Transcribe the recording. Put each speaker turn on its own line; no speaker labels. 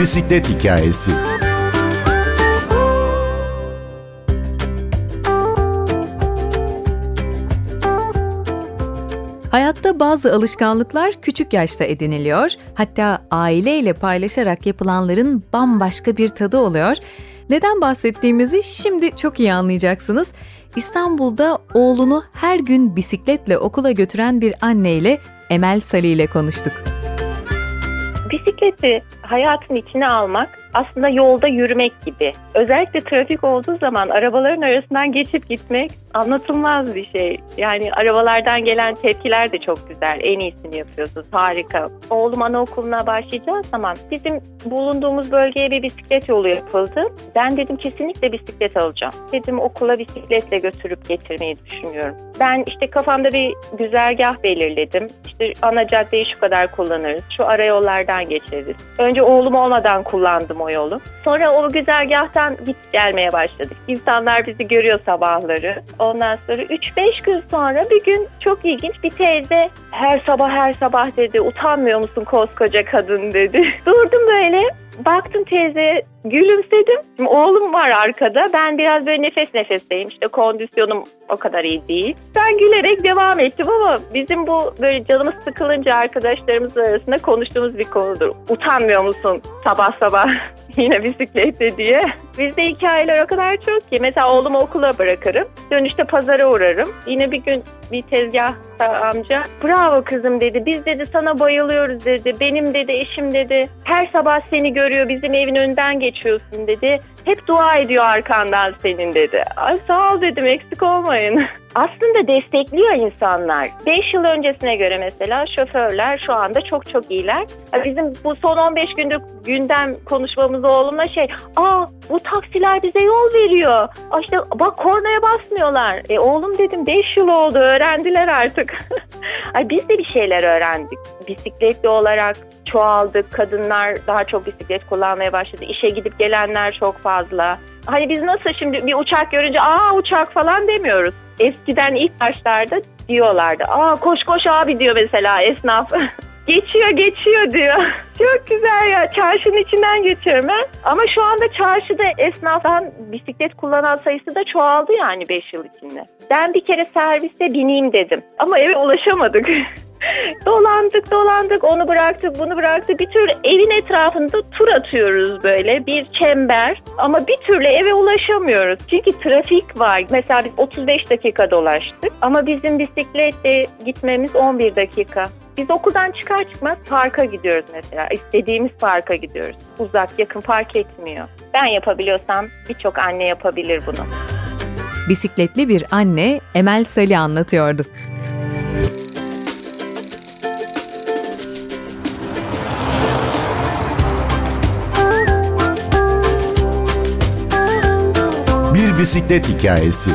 bisiklet hikayesi.
Hayatta bazı alışkanlıklar küçük yaşta ediniliyor. Hatta aileyle paylaşarak yapılanların bambaşka bir tadı oluyor. Neden bahsettiğimizi şimdi çok iyi anlayacaksınız. İstanbul'da oğlunu her gün bisikletle okula götüren bir anneyle Emel Sali ile konuştuk.
Bisikleti hayatın içine almak aslında yolda yürümek gibi. Özellikle trafik olduğu zaman arabaların arasından geçip gitmek anlatılmaz bir şey. Yani arabalardan gelen tepkiler de çok güzel. En iyisini yapıyorsunuz. Harika. Oğlum anaokuluna başlayacağı zaman bizim bulunduğumuz bölgeye bir bisiklet yolu yapıldı. Ben dedim kesinlikle bisiklet alacağım. Dedim okula bisikletle götürüp getirmeyi düşünüyorum. Ben işte kafamda bir güzergah belirledim. İşte ana caddeyi şu kadar kullanırız. Şu ara yollardan geçeriz. Önce oğlum olmadan kullandım o yolu. Sonra o güzergahtan git gelmeye başladık. İnsanlar bizi görüyor sabahları. Ondan sonra 3-5 gün sonra bir gün çok ilginç bir teyze her sabah her sabah dedi utanmıyor musun koskoca kadın dedi. Durdum böyle baktım teyze gülümsedim. Şimdi oğlum var arkada. Ben biraz böyle nefes nefesteyim. İşte kondisyonum o kadar iyi değil. Ben gülerek devam ettim ama bizim bu böyle canımız sıkılınca arkadaşlarımız arasında konuştuğumuz bir konudur. Utanmıyor musun sabah sabah yine bisiklette diye. Bizde hikayeler o kadar çok ki. Mesela oğlumu okula bırakırım. Dönüşte pazara uğrarım. Yine bir gün bir tezgah amca bravo kızım dedi. Biz dedi sana bayılıyoruz dedi. Benim dedi eşim dedi. Her sabah seni görüyor bizim evin önünden geçiyorsun dedi. Hep dua ediyor arkandan senin dedi. Ay sağ ol dedim eksik olmayın. Aslında destekliyor insanlar. 5 yıl öncesine göre mesela şoförler şu anda çok çok iyiler. Bizim bu son 15 gündür gündem konuşmamız oğlumla şey, aa bu taksiler bize yol veriyor. Aa işte bak kornaya basmıyorlar. E oğlum dedim 5 yıl oldu öğrendiler artık. Ay biz de bir şeyler öğrendik. Bisikletli olarak çoğaldık. Kadınlar daha çok bisiklet kullanmaya başladı. İşe gidip gelenler çok fazla. Hani biz nasıl şimdi bir uçak görünce aa uçak falan demiyoruz. Eskiden ilk başlarda diyorlardı. Aa koş koş abi diyor mesela esnaf. geçiyor geçiyor diyor. Çok güzel ya. Çarşının içinden geçiyorum ben. Ama şu anda çarşıda esnaftan bisiklet kullanan sayısı da çoğaldı yani 5 yıl içinde. Ben bir kere serviste bineyim dedim. Ama eve ulaşamadık. dolandık dolandık onu bıraktık bunu bıraktık bir tür evin etrafında tur atıyoruz böyle bir çember ama bir türlü eve ulaşamıyoruz çünkü trafik var mesela biz 35 dakika dolaştık ama bizim bisikletle gitmemiz 11 dakika biz okuldan çıkar çıkmaz parka gidiyoruz mesela. İstediğimiz parka gidiyoruz. Uzak yakın fark etmiyor. Ben yapabiliyorsam birçok anne yapabilir bunu.
Bisikletli bir anne Emel Sali anlatıyordu.
Bisiklet hikayesi.